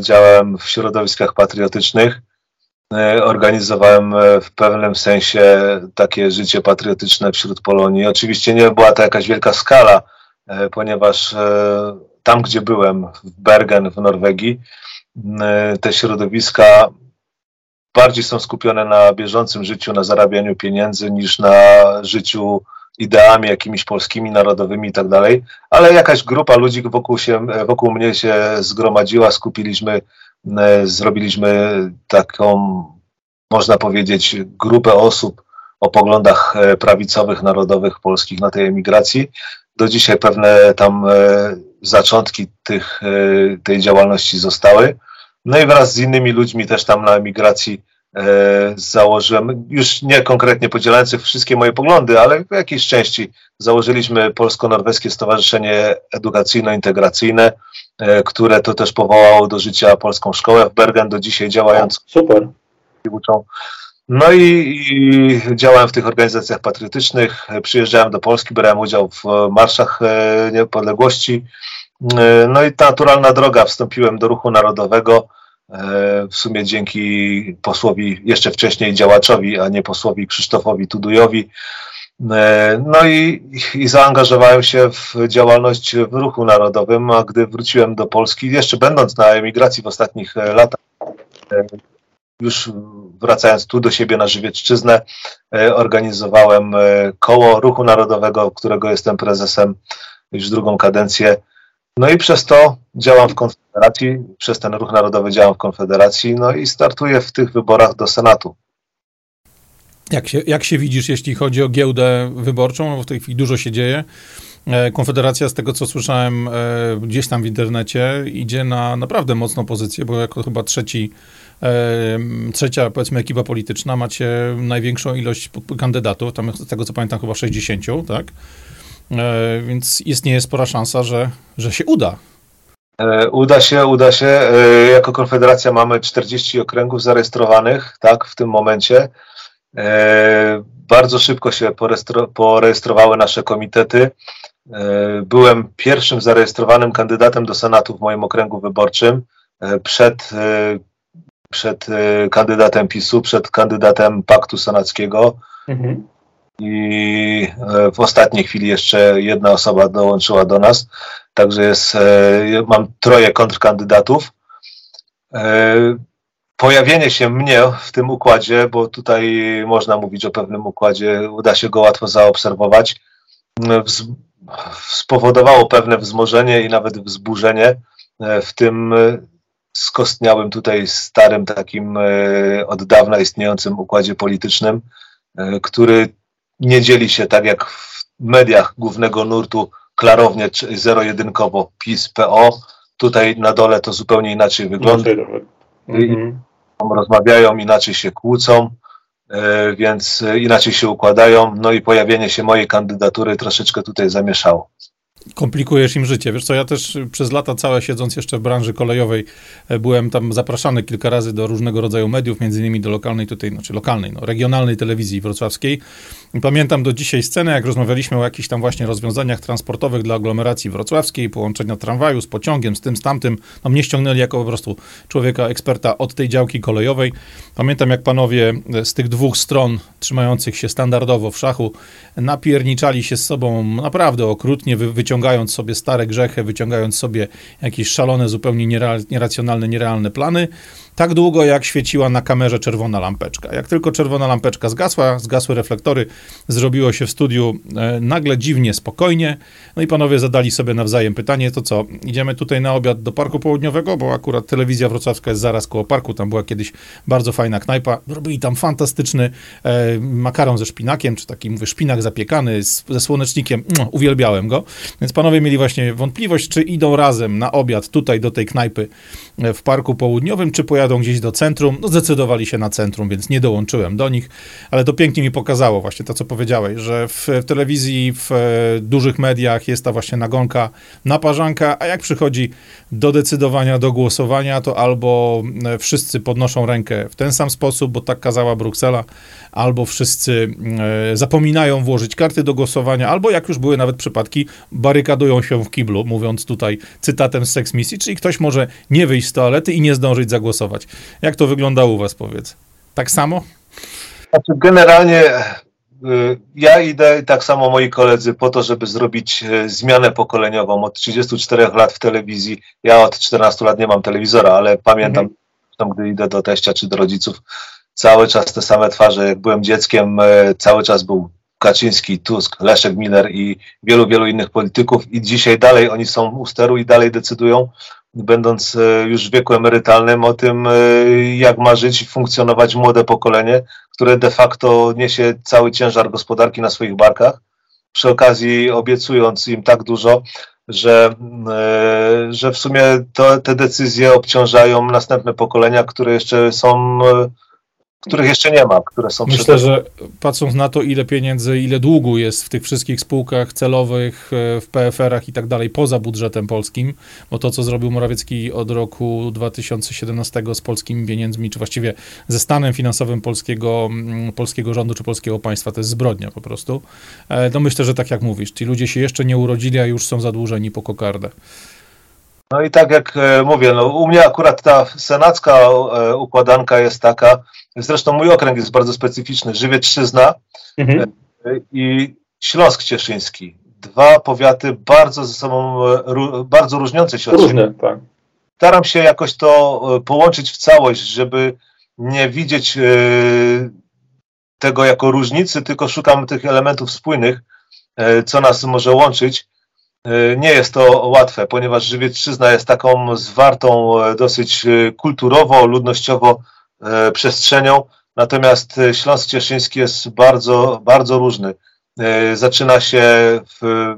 Speaker 2: Działałem w środowiskach patriotycznych. E, organizowałem e, w pewnym sensie takie życie patriotyczne wśród Polonii. Oczywiście nie była to jakaś wielka skala, e, ponieważ tam, gdzie byłem, w Bergen w Norwegii, te środowiska bardziej są skupione na bieżącym życiu, na zarabianiu pieniędzy niż na życiu ideami jakimiś polskimi, narodowymi i tak dalej, ale jakaś grupa ludzi wokół, się, wokół mnie się zgromadziła, skupiliśmy E, zrobiliśmy taką, można powiedzieć, grupę osób o poglądach e, prawicowych, narodowych, polskich na tej emigracji. Do dzisiaj pewne tam e, zaczątki tych, tej działalności zostały. No i wraz z innymi ludźmi też tam na emigracji założyłem, już nie konkretnie podzielających wszystkie moje poglądy, ale w jakiejś części założyliśmy Polsko-Norweskie Stowarzyszenie Edukacyjno-Integracyjne, E, które to też powołało do życia polską szkołę w Bergen, do dzisiaj działającą.
Speaker 3: Super.
Speaker 2: No i, i, działałem w tych organizacjach patriotycznych, przyjeżdżałem do Polski, brałem udział w marszach e, niepodległości. E, no i ta naturalna droga, wstąpiłem do ruchu narodowego, w sumie dzięki posłowi, jeszcze wcześniej działaczowi, a nie posłowi Krzysztofowi Tudujowi, E, no i, i zaangażowałem się w działalność w ruchu narodowym, a gdy wróciłem do Polski, jeszcze będąc na emigracji w ostatnich e, latach, e, już wracając tu do siebie na Żywiecczyznę, organizowałem koło Ruchu Narodowego, którego jestem prezesem już drugą kadencję. No i przez to działam w Konfederacji, przez ten Ruch Narodowy działam w Konfederacji, no i startuję w tych wyborach do Senatu.
Speaker 1: Jak się, jak się widzisz, jeśli chodzi o giełdę wyborczą? No w tej chwili dużo się dzieje. E, Konfederacja, z tego co słyszałem e, gdzieś tam w internecie, idzie na naprawdę mocną pozycję, bo jako chyba trzeci, e, trzecia, powiedzmy, ekipa polityczna macie największą ilość kandydatów, tam z tego co pamiętam chyba 60, tak? Więc istnieje spora szansa, że, że się uda.
Speaker 2: Uda się, uda się. Jako Konfederacja mamy 40 okręgów zarejestrowanych, tak, w tym momencie. Bardzo szybko się porejestrowały nasze komitety. E, byłem pierwszym zarejestrowanym kandydatem do Senatu w moim okręgu wyborczym e, przed, e, przed kandydatem PiSu, przed kandydatem Paktu Senackiego. Mhm. I w ostatniej chwili jeszcze jedna osoba dołączyła do nas. Także jest, mam troje kontrkandydatów. Pojawienie się mnie w tym układzie, bo tutaj można mówić o pewnym układzie, uda się go łatwo zaobserwować spowodowało pewne wzmożenie i nawet wzburzenie e, w tym e, skostniałym tutaj starym takim e, od dawna istniejącym układzie politycznym, który nie dzieli się tak jak w mediach głównego nurtu klarownie zero-jedynkowo PiS, PO. Tutaj na dole to zupełnie inaczej wygląda. Mhm. Rozmawiają, inaczej się kłócą. E, więc inaczej się układają. No i pojawienie się mojej kandydatury troszeczkę tutaj zamieszało
Speaker 1: komplikujesz im życie. Wiesz co, ja też przez lata całe siedząc jeszcze w branży kolejowej e, byłem tam zapraszany kilka razy do różnego rodzaju mediów, między innymi do lokalnej tutaj, znaczy lokalnej, no, regionalnej telewizji wrocławskiej. Pamiętam do dzisiaj scenę, jak rozmawialiśmy o jakichś tam właśnie rozwiązaniach transportowych dla aglomeracji wrocławskiej, połączenia tramwaju z pociągiem, z tym, z tamtym. No mnie ściągnęli jako po prostu człowieka, eksperta od tej działki kolejowej. Pamiętam, jak panowie z tych dwóch stron trzymających się standardowo w szachu napierniczali się z sobą naprawdę okrutnie, wyciągając wyciągając sobie stare grzechy, wyciągając sobie jakieś szalone, zupełnie nieracjonalne, nierealne plany, tak długo jak świeciła na kamerze czerwona lampeczka. Jak tylko czerwona lampeczka zgasła, zgasły reflektory, zrobiło się w studiu e, nagle dziwnie spokojnie. No i panowie zadali sobie nawzajem pytanie, to co, idziemy tutaj na obiad do Parku Południowego, bo akurat telewizja wrocławska jest zaraz koło parku, tam była kiedyś bardzo fajna knajpa. Robili tam fantastyczny e, makaron ze szpinakiem, czy taki, mówię, szpinak zapiekany z, ze słonecznikiem. No, uwielbiałem go. Więc panowie mieli właśnie wątpliwość, czy idą razem na obiad tutaj do tej knajpy e, w Parku Południowym, czy pojadą pojadą gdzieś do centrum. No zdecydowali się na centrum, więc nie dołączyłem do nich, ale to pięknie mi pokazało właśnie to, co powiedziałeś, że w, w telewizji, w e, dużych mediach jest ta właśnie nagonka, naparzanka, a jak przychodzi do decydowania, do głosowania, to albo e, wszyscy podnoszą rękę w ten sam sposób, bo tak kazała Bruksela, albo wszyscy e, zapominają włożyć karty do głosowania, albo jak już były nawet przypadki, barykadują się w kiblu, mówiąc tutaj cytatem z Sex czyli ktoś może nie wyjść z toalety i nie zdążyć zagłosować. Jak to wygląda u was, powiedz? Tak samo?
Speaker 2: Znaczy, generalnie y, ja idę, tak samo moi koledzy, po to, żeby zrobić y, zmianę pokoleniową. Od 34 lat w telewizji, ja od 14 lat nie mam telewizora, ale pamiętam, mhm. gdy idę do teścia czy do rodziców, cały czas te same twarze. Jak byłem dzieckiem, e, cały czas był Kaczyński, Tusk, Leszek Miller i wielu, wielu innych polityków i dzisiaj dalej oni są u steru i dalej decydują, będąc e, już w wieku emerytalnym, o tym, e, jak ma żyć i funkcjonować młode pokolenie, które de facto niesie cały ciężar gospodarki na swoich barkach, przy okazji obiecując im tak dużo, że, że w sumie to, te decyzje obciążają następne pokolenia, które jeszcze są których jeszcze nie ma, które są
Speaker 1: Myślę, że patrząc na to, ile pieniędzy, ile długu jest w tych wszystkich spółkach celowych, e, w PFR-ach i tak dalej, poza budżetem polskim, bo to, co zrobił Morawiecki od roku 2017 z polskimi pieniędzmi, czy właściwie ze stanem finansowym polskiego, mm, polskiego rządu, czy polskiego państwa, to jest zbrodnia po prostu. E, no myślę, że tak jak mówisz, ci ludzie się jeszcze nie urodzili, a już są zadłużeni po kokardę.
Speaker 2: No i tak jak e, mówię, no u mnie akurat ta senacka układanka jest taka, Zresztą mój okręg jest bardzo specyficzny. Żywiecczyzna mhm. E, i Śląsk Cieszyński. Dwa powiaty bardzo ze sobą, e, bardzo różniące się
Speaker 3: od Różne, siebie. tak.
Speaker 2: Staram się jakoś to e, połączyć w całość, żeby nie widzieć tego jako różnicy, tylko szukam tych elementów spójnych, co nas może łączyć. Nie jest to łatwe, ponieważ Żywiecczyzna jest taką zwartą dosyć kulturowo, ludnościowo przestrzenią, natomiast Śląsk Cieszyński jest bardzo, bardzo różny. Zaczyna się w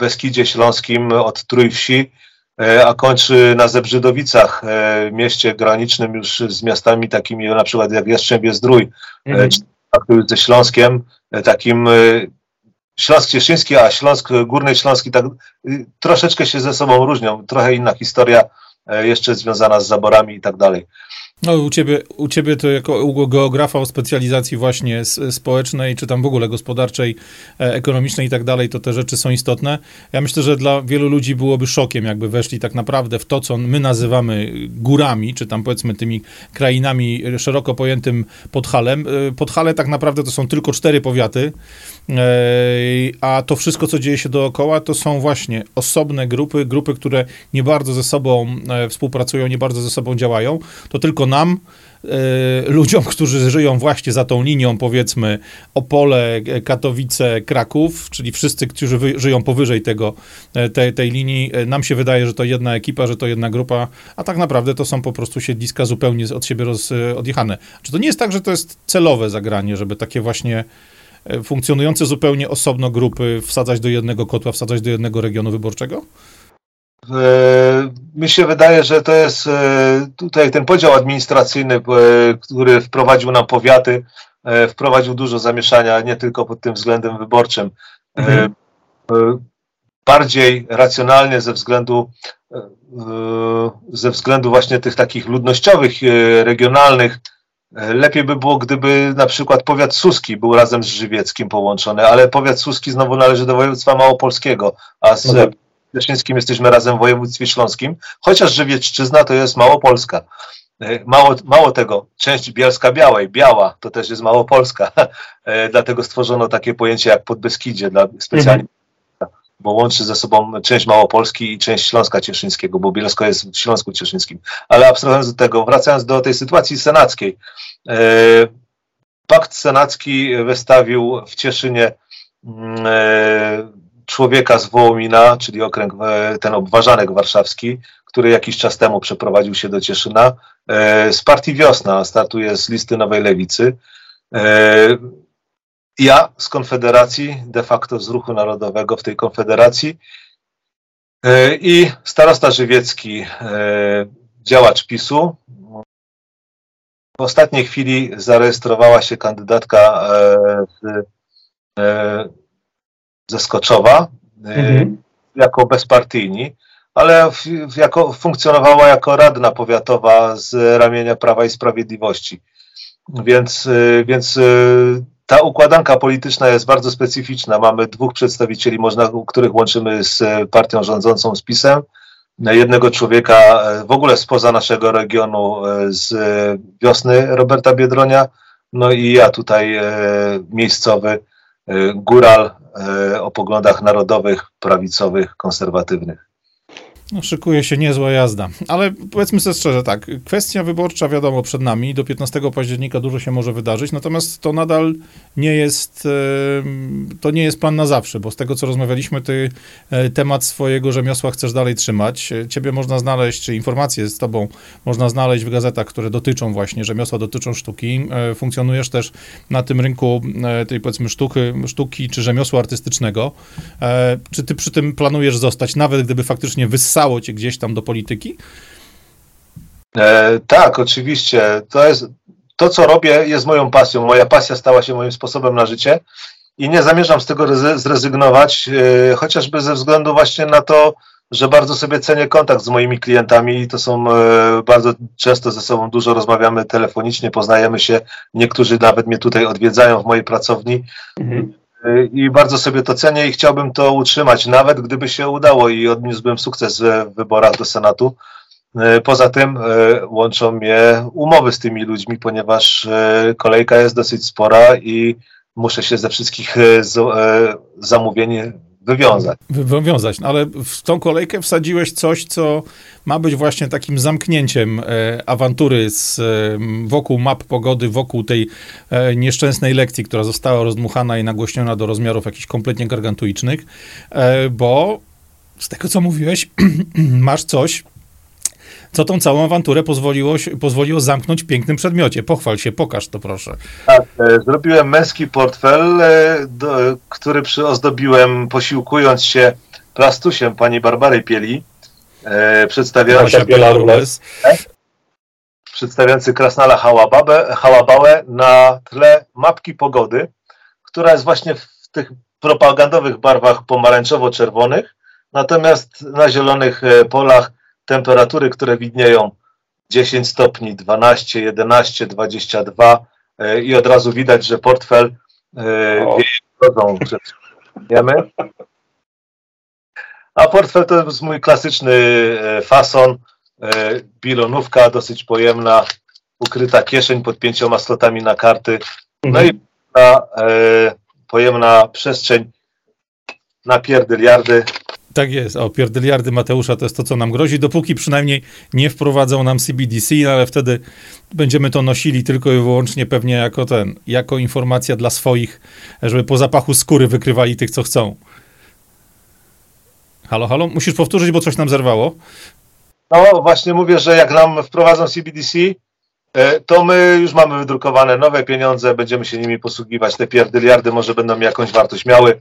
Speaker 2: Beskidzie Śląskim od Trójwsi, e, a kończy na Zebrzydowicach, e, mieście granicznym już z miastami takimi na przykład jak Jastrzębie Zdrój, e, mhm. ze Śląskiem, takim Śląsk Cieszyński, a Śląsk Górny Śląski tak troszeczkę się ze sobą różnią, trochę inna historia jeszcze związana z zaborami i tak dalej.
Speaker 1: No, u ciebie, u ciebie to jako geografa o specjalizacji właśnie społecznej, czy tam w ogóle gospodarczej, e, ekonomicznej i tak dalej, to te rzeczy są istotne. Ja myślę, że dla wielu ludzi byłoby szokiem, jakby weszli tak naprawdę w to, co my nazywamy górami, czy tam powiedzmy tymi krainami szeroko pojętym Podhalem. E, Podhale tak naprawdę to są tylko cztery powiaty, e, a to wszystko, co dzieje się dookoła, to są właśnie osobne grupy, grupy, które nie bardzo ze sobą współpracują, nie bardzo ze sobą działają. To tylko nam, e, ludziom, którzy żyją właśnie za tą linią, powiedzmy Opole, Katowice, Kraków, czyli wszyscy, którzy żyją powyżej tego, e, te, tej linii, e, nam się wydaje, że to jedna ekipa, że to jedna grupa, a tak naprawdę to są po prostu siedliska zupełnie od siebie roz, odjechane. Czy to nie jest tak, że to jest celowe zagranie, żeby takie właśnie funkcjonujące zupełnie osobno grupy wsadzać do jednego kotła, wsadzać do jednego regionu wyborczego?
Speaker 2: E, mi się wydaje, że to jest e, tutaj ten podział administracyjny, e, który wprowadził nam powiaty, wprowadził dużo zamieszania, nie tylko pod tym względem wyborczym. Mhm. Bardziej racjonalnie ze względu, ze względu właśnie tych takich ludnościowych, regionalnych, Lepiej by było, gdyby na przykład powiat suski był razem z żywieckim połączony, ale powiat suski znowu należy do województwa małopolskiego, a z mhm. Cieszyńskim jesteśmy razem w województwie śląskim, chociaż Żywiecczyzna to jest Małopolska. E, mało, mało tego, część Bielska Białej, Biała, to też jest Małopolska. E, dlatego stworzono takie pojęcie jak Podbeskidzie dla specjalnie, mhm. bo łączy ze sobą część Małopolski i część Śląska Cieszyńskiego, bo Bielsko jest w Śląsku Cieszyńskim. Ale abstrahując do tego, wracając do tej sytuacji senackiej. E, pakt senacki wystawił w Cieszynie mm, człowieka z Wołomina, czyli okręg, e, ten obważanek warszawski, który jakiś czas temu przeprowadził się do Cieszyna, e, z partii Wiosna, startuje z listy Nowej Lewicy. E, ja z Konfederacji, de facto z Ruchu Narodowego w tej Konfederacji i starosta żywiecki, działacz PiSu. W ostatniej chwili zarejestrowała się kandydatka z ze Skoczowa y, mhm. jako bezpartyjni, ale w, jako, funkcjonowała jako radna powiatowa z ramienia Prawa i Sprawiedliwości. Więc, y, więc y, ta układanka polityczna jest bardzo specyficzna. Mamy dwóch przedstawicieli, można, których łączymy z partią rządzącą, z PiSem. Jednego człowieka w ogóle spoza naszego regionu, z wiosny Roberta Biedronia, no i ja tutaj miejscowy, góral E, o poglądach narodowych, prawicowych, konserwatywnych.
Speaker 1: No, szykuje się niezła jazda. Ale powiedzmy sobie szczerze tak, kwestia wyborcza wiadomo przed nami, do 15 października dużo się może wydarzyć, natomiast to nadal nie jest, to nie jest plan na zawsze, bo z tego, co rozmawialiśmy, ty e, temat swojego rzemiosła chcesz dalej trzymać. Ciebie można znaleźć, czy informacje z tobą można znaleźć w gazetach, które dotyczą właśnie rzemiosła, dotyczą sztuki. E, funkcjonujesz też na tym rynku e, tej, powiedzmy, sztuki, sztuki czy rzemiosła artystycznego. Czy ty przy tym planujesz zostać, nawet gdyby faktycznie wyssało wrzucało cię gdzieś tam do polityki?
Speaker 2: E, tak, oczywiście. To jest to, co robię, jest moją pasją. Moja pasja stała się moim sposobem na życie i nie zamierzam z tego zrezygnować, e, chociażby ze względu właśnie na to, że bardzo sobie cenię kontakt z moimi klientami i to są e, bardzo często ze sobą dużo rozmawiamy telefonicznie, poznajemy się. Niektórzy nawet mnie tutaj odwiedzają w mojej pracowni. Mhm i bardzo sobie to cenię i chciałbym to utrzymać, nawet gdyby się udało i odniósłbym sukces w wyborach do Senatu. E, poza tym e, łączą mnie umowy z tymi ludźmi, ponieważ kolejka jest dosyć spora i muszę się ze wszystkich zamówień wywiązać.
Speaker 1: Wywiązać, no ale w tą kolejkę wsadziłeś coś, co ma być właśnie takim zamknięciem e, awantury z, e, wokół map pogody, wokół tej e, nieszczęsnej lekcji, która została rozdmuchana i nagłośniona do rozmiarów jakichś kompletnie gargantuicznych, e, bo z tego, co mówiłeś, masz coś, co tą całą awanturę pozwoliło, pozwoliło zamknąć w pięknym przedmiocie. Pochwal się, pokaż to proszę.
Speaker 2: Tak, e, zrobiłem męski portfel, e, do, który przyozdobiłem posiłkując się plastusiem pani Barbary Pieli, e, przedstawiający,
Speaker 3: Rules.
Speaker 2: przedstawiający krasnala Hałababę, Hałabałę na tle mapki pogody, która jest właśnie w tych propagandowych barwach pomarańczowo-czerwonych, natomiast na zielonych e, polach temperatury, które widnieją 10 stopni, 12, 11, 22 e, i od razu widać, że portfel e, wieje wiemy. A portfel to jest mój klasyczny e, fason, e, bilonówka dosyć pojemna, ukryta kieszeń pod pięcioma slotami na karty, no i na, e, pojemna przestrzeń na pierdyliardy.
Speaker 1: Tak jest, o pierdyliardy Mateusza to jest to, co nam grozi, dopóki przynajmniej nie wprowadzą nam CBDC, no ale wtedy będziemy to nosili tylko i wyłącznie pewnie jako ten, jako informacja dla swoich, żeby po zapachu skóry wykrywali tych, co chcą. Halo, halo? Musisz powtórzyć, bo coś nam zerwało.
Speaker 2: No właśnie mówię, że jak nam wprowadzą CBDC, e, to my już mamy wydrukowane nowe pieniądze, będziemy się nimi posługiwać. Te pierdyliardy może będą jakąś wartość miały.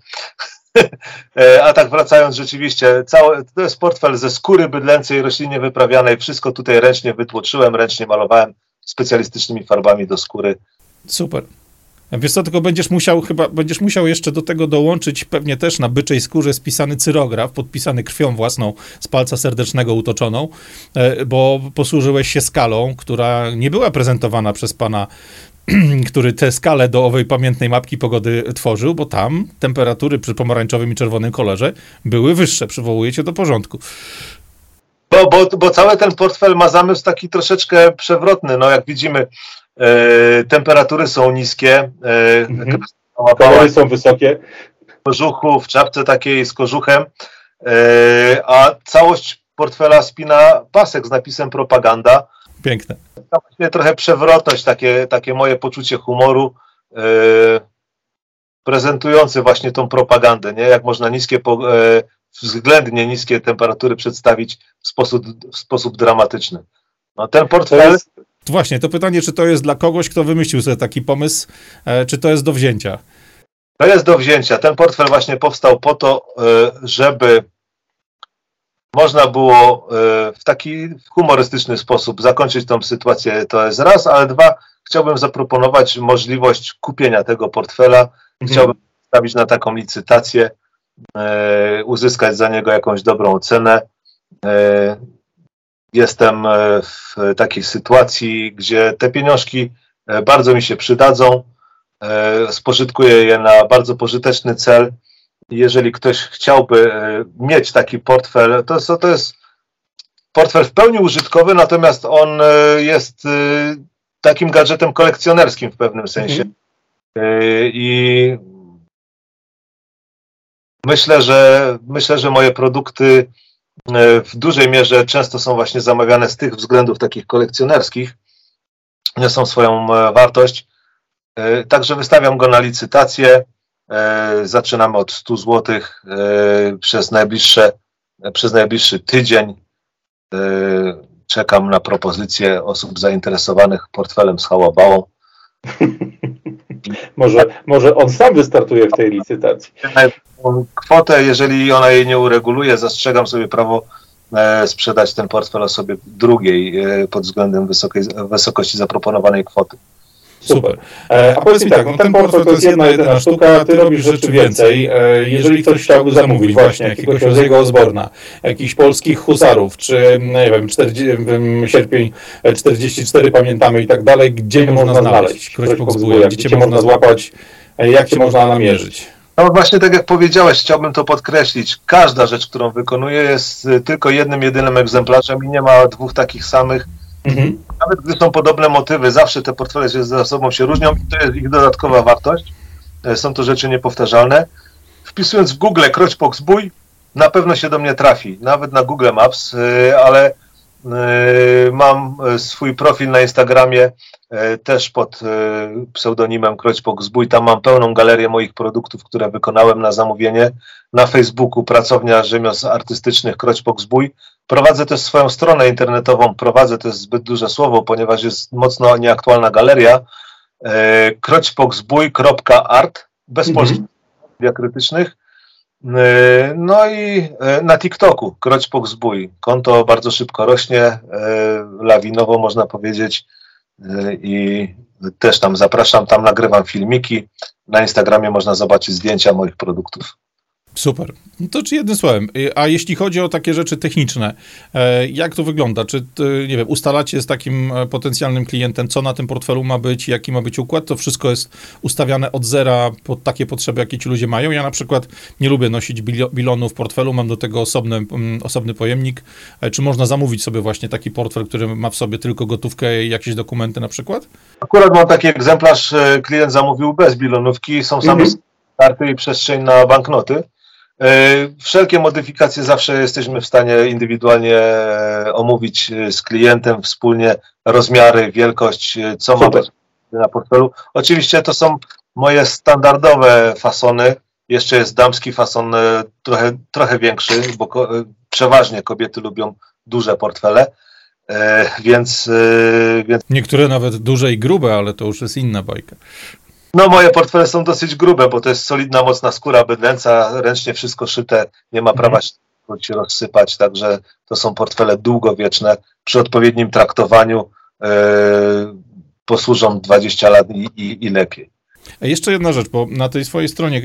Speaker 2: E, A tak wracając, rzeczywiście, cały, to jest portfel ze skóry bydlęcej, roślinnie wyprawianej. Wszystko tutaj ręcznie wytłoczyłem, ręcznie malowałem specjalistycznymi farbami do skóry.
Speaker 1: Super. Wiesz co, tylko będziesz musiał chyba, będziesz musiał jeszcze do tego dołączyć pewnie też na byczej skórze spisany cyrograf, podpisany krwią własną z palca serdecznego utoczoną, e, bo posłużyłeś się skalą, która nie była prezentowana przez pana, który tę skalę do owej pamiętnej mapki pogody tworzył, bo tam temperatury przy pomarańczowym i czerwonym kolorze były wyższe. Przywołuję cię do porządku.
Speaker 2: Bo, bo, bo cały ten portfel ma zamysł taki troszeczkę przewrotny. No jak widzimy, e, temperatury są niskie. E,
Speaker 3: Mhm. Kolory są wysokie.
Speaker 2: kożuchu, w czapce takiej z kożuchem, e, a całość portfela spina pasek z napisem propaganda.
Speaker 1: Piękne.
Speaker 2: Trochę przewrotność, takie, takie moje poczucie humoru, e, prezentujące właśnie tą propagandę, nie? Jak można niskie, po- e, względnie niskie temperatury przedstawić w sposób, w sposób dramatyczny. No ten
Speaker 3: To
Speaker 2: portfel,
Speaker 3: jest,
Speaker 1: Właśnie, to pytanie, czy to jest dla kogoś, kto wymyślił sobie taki pomysł, e, czy to jest do wzięcia?
Speaker 2: To jest do wzięcia. Ten portfel właśnie powstał po to, e, żeby można było e, w taki humorystyczny sposób zakończyć tą sytuację. To jest raz, ale dwa, chciałbym zaproponować możliwość kupienia tego portfela.
Speaker 3: Mhm.
Speaker 2: Chciałbym stawić na taką licytację, e, uzyskać za niego jakąś dobrą cenę. E, Jestem e, w takiej sytuacji, gdzie te pieniążki e, bardzo mi się przydadzą. E, Spożytkuję je na bardzo pożyteczny cel. Jeżeli ktoś chciałby e, mieć taki portfel, to jest, to jest portfel w pełni użytkowy, natomiast on e, jest e, takim gadżetem kolekcjonerskim w pewnym sensie. E, I myślę, że myślę, że moje produkty w dużej mierze często są właśnie zamawiane z tych względów takich kolekcjonerskich. Niosą swoją wartość. Także wystawiam go na licytację. E, Zaczynamy od 100 zł przez najbliższe, przez najbliższy tydzień. E, Czekam na propozycje osób zainteresowanych portfelem z hałabałą.
Speaker 3: może, może on sam wystartuje w tej licytacji.
Speaker 2: Kwotę, jeżeli ona jej nie ureguluje, zastrzegam sobie prawo e, sprzedać ten portfel osobie drugiej e, pod względem wysokiej, wysokości zaproponowanej kwoty.
Speaker 1: Super.
Speaker 3: E, a powiedz mi tak, no ten portfel to jest jedna, jedyna sztuka, ty robisz rzeczy więcej. E, jeżeli ktoś chciałby zamówić właśnie jakiegoś Roziego Osborna, jakichś polskich husarów, czy nie wiem, 40, wiem, sierpień e, 44 pamiętamy i tak dalej, gdzie można znaleźć? Kroćpok zbója, gdzie cię można złapać, e, jak cię można namierzyć?
Speaker 2: No właśnie tak jak powiedziałeś, chciałbym to podkreślić. Każda rzecz, którą wykonuję jest tylko jednym, jedynym egzemplarzem i nie ma dwóch takich samych.
Speaker 3: Mhm.
Speaker 2: Nawet gdy są podobne motywy, zawsze te portfele się ze sobą się różnią i to jest ich dodatkowa wartość. E, Są to rzeczy niepowtarzalne. Wpisując w Google Kroćpok Zbój, na pewno się do mnie trafi, nawet na Google Maps, ale mam swój profil na Instagramie też pod pseudonimem Kroćpok Zbój. Tam mam pełną galerię moich produktów, które wykonałem na zamówienie. Na Facebooku Pracownia Rzemiosł Artystycznych Kroćpok Zbój. Prowadzę też swoją stronę internetową. Prowadzę to jest zbyt duże słowo, ponieważ jest mocno nieaktualna galeria. kroćpokzbój.art bez mhm. polskich diakrytycznych. E, no i e, na TikToku Kroćpok Zbój. Konto bardzo szybko rośnie, e, lawinowo można powiedzieć i też tam zapraszam, tam nagrywam filmiki. Na Instagramie można zobaczyć zdjęcia moich produktów.
Speaker 1: Super. No to czy jednym słowem, y, a jeśli chodzi o takie rzeczy techniczne, e, jak to wygląda? Czy, nie wiem, ustalacie z takim e, potencjalnym klientem, co na tym portfelu ma być, jaki ma być układ? To wszystko jest ustawiane od zera pod takie potrzeby, jakie ci ludzie mają. Ja na przykład nie lubię nosić bilonu w portfelu, mam do tego osobny, osobny pojemnik. E, czy można zamówić sobie właśnie taki portfel, który ma w sobie tylko gotówkę i jakieś dokumenty na przykład?
Speaker 2: Akurat mam taki egzemplarz, klient zamówił bez bilonówki, są same mhm. karty i przestrzeń na banknoty. E, wszelkie modyfikacje zawsze jesteśmy w stanie indywidualnie e, omówić e, z klientem wspólnie, rozmiary, wielkość, co ma być na portfelu. Oczywiście to są moje standardowe fasony. Jeszcze jest damski fason trochę, trochę większy, bo ko przeważnie kobiety lubią duże portfele. więc, więc.
Speaker 1: Niektóre nawet duże i grube, ale to już jest inna bajka.
Speaker 2: No moje portfele są dosyć grube, bo to jest solidna, mocna skóra bydlęca, ręcznie wszystko szyte, nie ma prawa mhm. się rozsypać, także to są portfele długowieczne, przy odpowiednim traktowaniu yy, posłużą 20 lat i, i, i lepiej.
Speaker 1: Jeszcze jedna rzecz, bo na tej swojej stronie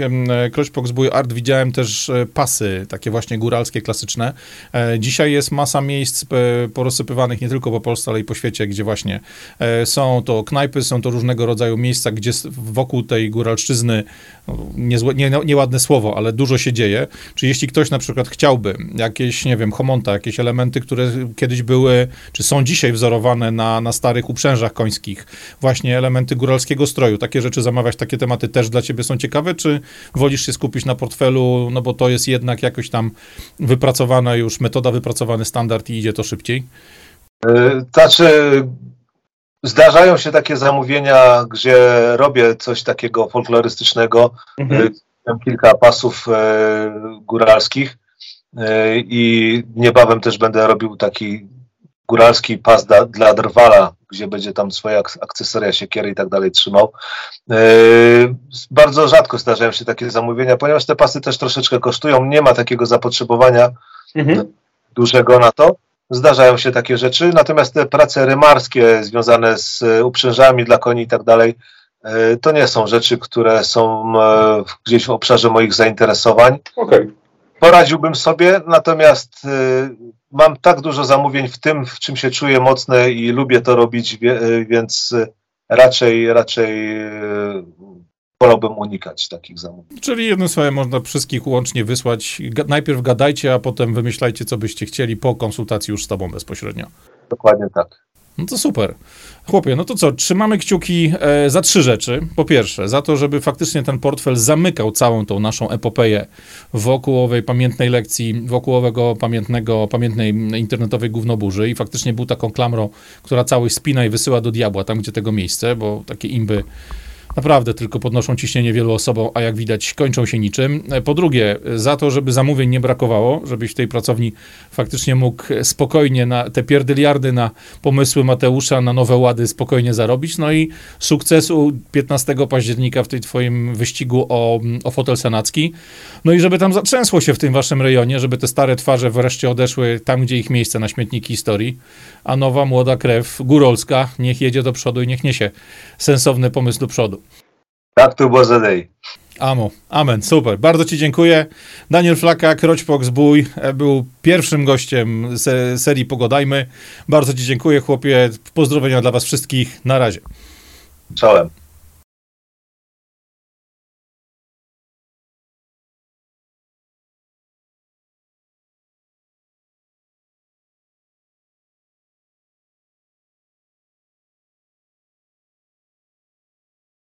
Speaker 1: Kroćpok Zbój Art widziałem też e, pasy, takie właśnie góralskie, klasyczne. E, dzisiaj jest masa miejsc e, porozsypywanych nie tylko po Polsce, ale i po świecie, gdzie właśnie są to knajpy, są to różnego rodzaju miejsca, gdzie wokół tej góralszczyzny, no, niezłe, nie, nieładne słowo, ale dużo się dzieje. Czy jeśli ktoś na przykład chciałby jakieś, nie wiem, homonta, jakieś elementy, które kiedyś były, czy są dzisiaj wzorowane na, na starych uprzężach końskich, właśnie elementy góralskiego stroju, takie rzeczy zamawiać takie tematy też dla ciebie są ciekawe, czy wolisz się skupić na portfelu, no bo to jest jednak jakoś tam wypracowana już metoda, wypracowany standard i idzie to szybciej?
Speaker 2: E, znaczy, zdarzają się takie zamówienia, gdzie robię coś takiego folklorystycznego, mhm. E, kilka pasów e, góralskich i niebawem też będę robił taki góralski pas da, dla drwala, gdzie będzie tam swoje akcesoria, siekiery i tak dalej trzymał. Yy, bardzo rzadko zdarzają się takie zamówienia, ponieważ te pasy też troszeczkę kosztują, nie ma takiego zapotrzebowania mhm. dużego na to. Zdarzają się takie rzeczy, natomiast te prace rymarskie związane z uprzężami dla koni i tak dalej, yy, to nie są rzeczy, które są yy, gdzieś w obszarze moich zainteresowań. Okay. Poradziłbym sobie, natomiast mam tak dużo zamówień w tym, w czym się czuję mocny i lubię to robić, e, więc raczej, raczej e, wolałbym unikać takich zamówień.
Speaker 1: Czyli jednym słowem można wszystkich łącznie wysłać. Najpierw gadajcie, a potem wymyślajcie, co byście chcieli po konsultacji już z tobą bezpośrednio.
Speaker 2: Dokładnie tak.
Speaker 1: No to super. Chłopie, no to co, trzymamy kciuki e, za trzy rzeczy. Po pierwsze, za to, żeby faktycznie ten portfel zamykał całą tą naszą epopeję wokół owej pamiętnej lekcji, wokół owego pamiętnego, pamiętnej internetowej gównoburzy i faktycznie był taką klamrą, która całość spina i wysyła do diabła, tam gdzie tego miejsce, bo takie imby naprawdę tylko podnoszą ciśnienie wielu osobom, a jak widać kończą się niczym. Po drugie, za to, żeby zamówień nie brakowało, żebyś w tej pracowni faktycznie mógł spokojnie na te pierdyliardy na pomysły Mateusza, na nowe łady spokojnie zarobić. No i sukcesu 15 października w tej twoim wyścigu o, o fotel senacki. No i żeby tam zatrzęsło się w tym waszym rejonie, żeby te stare twarze wreszcie odeszły tam, gdzie ich miejsce na śmietniki historii, a nowa młoda krew górolska niech jedzie do przodu i niech niesie sensowny pomysł do przodu.
Speaker 2: Tak to było zadej.
Speaker 1: Amo, amen, super. Bardzo Ci dziękuję. Daniel Flaka, Kroćpok Zbój, e, był pierwszym gościem se serii Pogodajmy. Bardzo Ci dziękuję, chłopie. Pozdrowienia dla Was wszystkich. Na razie.
Speaker 2: Czołem.